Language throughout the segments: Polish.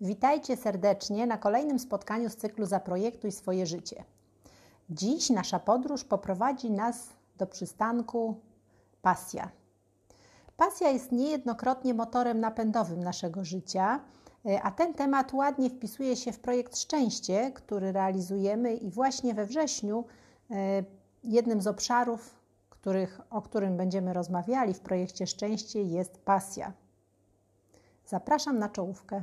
Witajcie serdecznie na kolejnym spotkaniu z cyklu Zaprojektuj swoje życie. Dziś nasza podróż poprowadzi nas do przystanku pasja. Pasja jest niejednokrotnie motorem napędowym naszego życia, a ten temat ładnie wpisuje się w projekt Szczęście, który realizujemy i właśnie we wrześniu e, jednym z obszarów, których, o którym będziemy rozmawiali w projekcie Szczęście jest pasja. Zapraszam na czołówkę.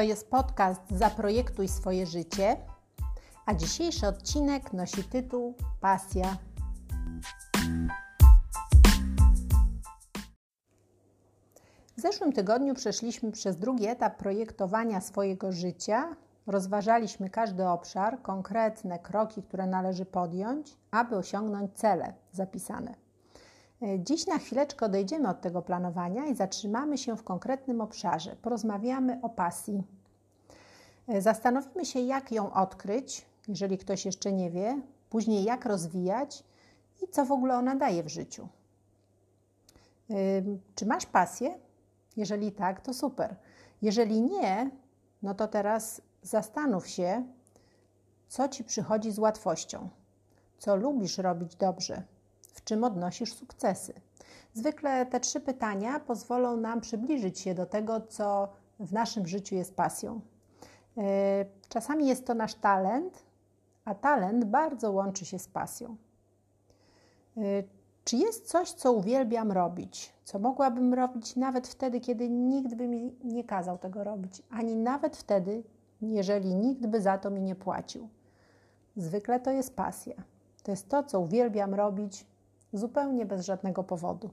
To jest podcast Zaprojektuj swoje życie, a dzisiejszy odcinek nosi tytuł Pasja. W zeszłym tygodniu przeszliśmy przez drugi etap projektowania swojego życia. Rozważaliśmy każdy obszar, konkretne kroki, które należy podjąć, aby osiągnąć cele zapisane. Dziś na chwileczkę odejdziemy od tego planowania i zatrzymamy się w konkretnym obszarze. Porozmawiamy o pasji. Zastanowimy się, jak ją odkryć, jeżeli ktoś jeszcze nie wie, później jak rozwijać i co w ogóle ona daje w życiu. Czy masz pasję? Jeżeli tak, to super. Jeżeli nie, no to teraz zastanów się, co ci przychodzi z łatwością, co lubisz robić dobrze, w czym odnosisz sukcesy. Zwykle te trzy pytania pozwolą nam przybliżyć się do tego, co w naszym życiu jest pasją. E, czasami jest to nasz talent, a talent bardzo łączy się z pasją. E, czy jest coś, co uwielbiam robić, co mogłabym robić nawet wtedy, kiedy nikt by mi nie kazał tego robić, ani nawet wtedy, jeżeli nikt by za to mi nie płacił? Zwykle to jest pasja. To jest to, co uwielbiam robić zupełnie bez żadnego powodu.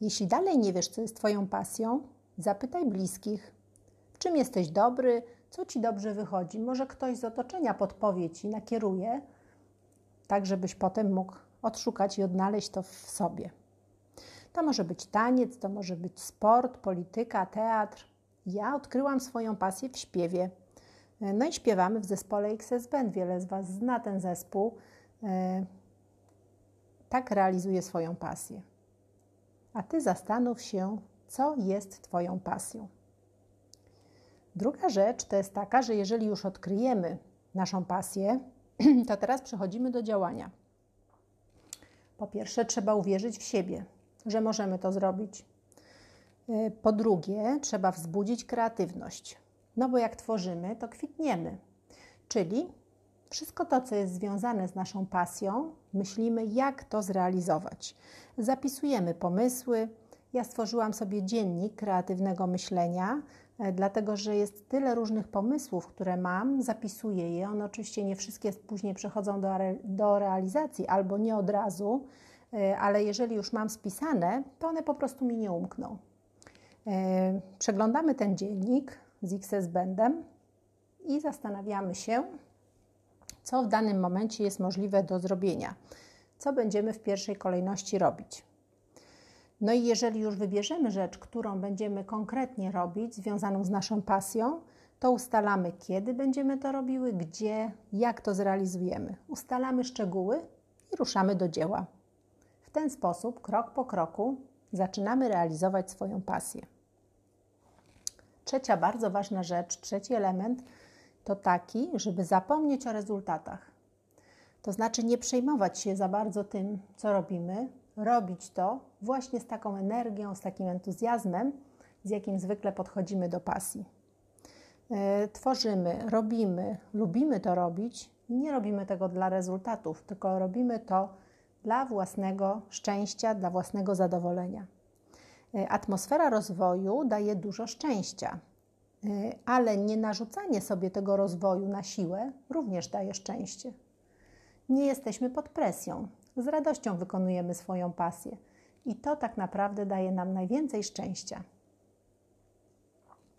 Jeśli dalej nie wiesz, co jest Twoją pasją, zapytaj bliskich, w czym jesteś dobry, co Ci dobrze wychodzi. Może ktoś z otoczenia podpowie Ci, nakieruje, tak żebyś potem mógł odszukać i odnaleźć to w sobie. To może być taniec, to może być sport, polityka, teatr. Ja odkryłam swoją pasję w śpiewie. No i śpiewamy w zespole XS Band. Wiele z Was zna ten zespół. Tak realizuje swoją pasję. A Ty zastanów się, co jest Twoją pasją. Druga rzecz to jest taka, że jeżeli już odkryjemy naszą pasję, to teraz przechodzimy do działania. Po pierwsze, trzeba uwierzyć w siebie, że możemy to zrobić. Y, po drugie, trzeba wzbudzić kreatywność. No bo jak tworzymy, to kwitniemy. Czyli wszystko to, co jest związane z naszą pasją, myślimy, jak to zrealizować. Zapisujemy pomysły. Ja stworzyłam sobie dziennik kreatywnego myślenia, E, dlatego że jest tyle różnych pomysłów, które mam, zapisuję je. One oczywiście nie wszystkie później przechodzą do, do realizacji albo nie od razu, e, ale jeżeli już mam spisane, to one po prostu mi nie umkną. E, przeglądamy ten dziennik z XS Bandem i zastanawiamy się, co w danym momencie jest możliwe do zrobienia, co będziemy w pierwszej kolejności robić. No i jeżeli już wybierzemy rzecz, którą będziemy konkretnie robić, związaną z naszą pasją, to ustalamy, kiedy będziemy to robiły, gdzie, jak to zrealizujemy. Ustalamy szczegóły i ruszamy do dzieła. W ten sposób, krok po kroku, zaczynamy realizować swoją pasję. Trzecia bardzo ważna rzecz, trzeci element to taki, żeby zapomnieć o rezultatach. To znaczy nie przejmować się za bardzo tym, co robimy, robić to właśnie z taką energią, z takim entuzjazmem, z jakim zwykle podchodzimy do pasji. E, tworzymy, robimy, lubimy to robić, nie robimy tego dla rezultatów, tylko robimy to dla własnego szczęścia, dla własnego zadowolenia. E, atmosfera rozwoju daje dużo szczęścia, ale nie narzucanie sobie tego rozwoju na siłę również daje szczęście. Nie jesteśmy pod presją, z radością wykonujemy swoją pasję i to tak naprawdę daje nam najwięcej szczęścia.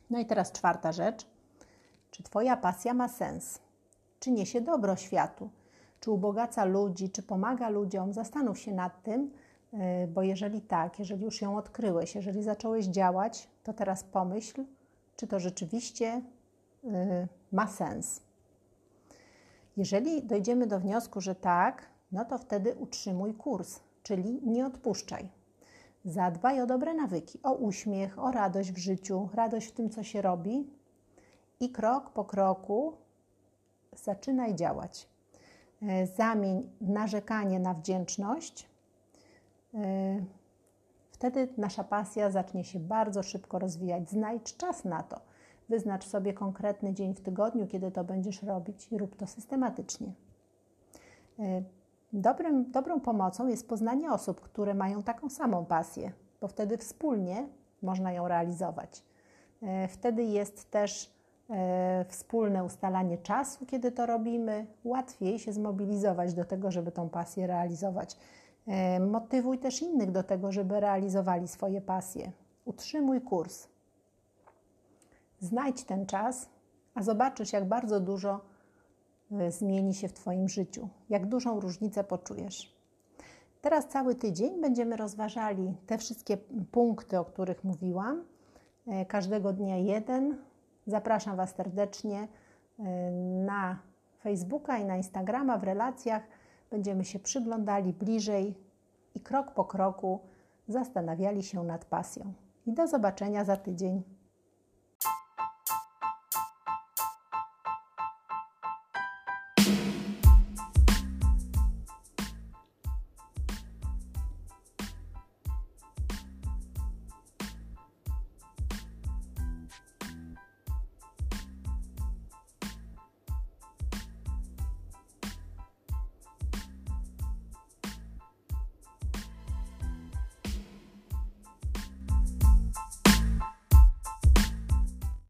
No i teraz czwarta rzecz. Czy Twoja pasja ma sens? Czy niesie dobro światu? Czy ubogaca ludzi? Czy pomaga ludziom? Zastanów się nad tym, y, bo jeżeli tak, jeżeli już ją odkryłeś, jeżeli zacząłeś działać, to teraz pomyśl, czy to rzeczywiście y, ma sens. Jeżeli dojdziemy do wniosku, że tak, no to wtedy utrzymuj kurs, czyli nie odpuszczaj. Zadbaj o dobre nawyki, o uśmiech, o radość w życiu, radość w tym, co się robi i krok po kroku zaczynaj działać. E, zamień narzekanie na wdzięczność. E, wtedy nasza pasja zacznie się bardzo szybko rozwijać. Znajdź czas na to. Wyznacz sobie konkretny dzień w tygodniu, kiedy to będziesz robić i rób to systematycznie. E, dobrym, dobrą pomocą jest poznanie osób, które mają taką samą pasję, bo wtedy wspólnie można ją realizować. Wtedy jest też E, wspólne ustalanie czasu, kiedy to robimy, łatwiej się zmobilizować do tego, żeby tą pasję realizować. E, motywuj też innych do tego, żeby realizowali swoje pasje. Utrzymuj kurs. Znajdź ten czas, a zobaczysz, jak bardzo dużo e, zmieni się w Twoim życiu, jak dużą różnicę poczujesz. Teraz cały tydzień będziemy rozważali te wszystkie punkty, o których mówiłam. Każdego dnia jeden, Zapraszam Was serdecznie na Facebooka i na Instagrama w relacjach. Będziemy się przyglądali bliżej i krok po kroku zastanawiali się nad pasją. I do zobaczenia za tydzień.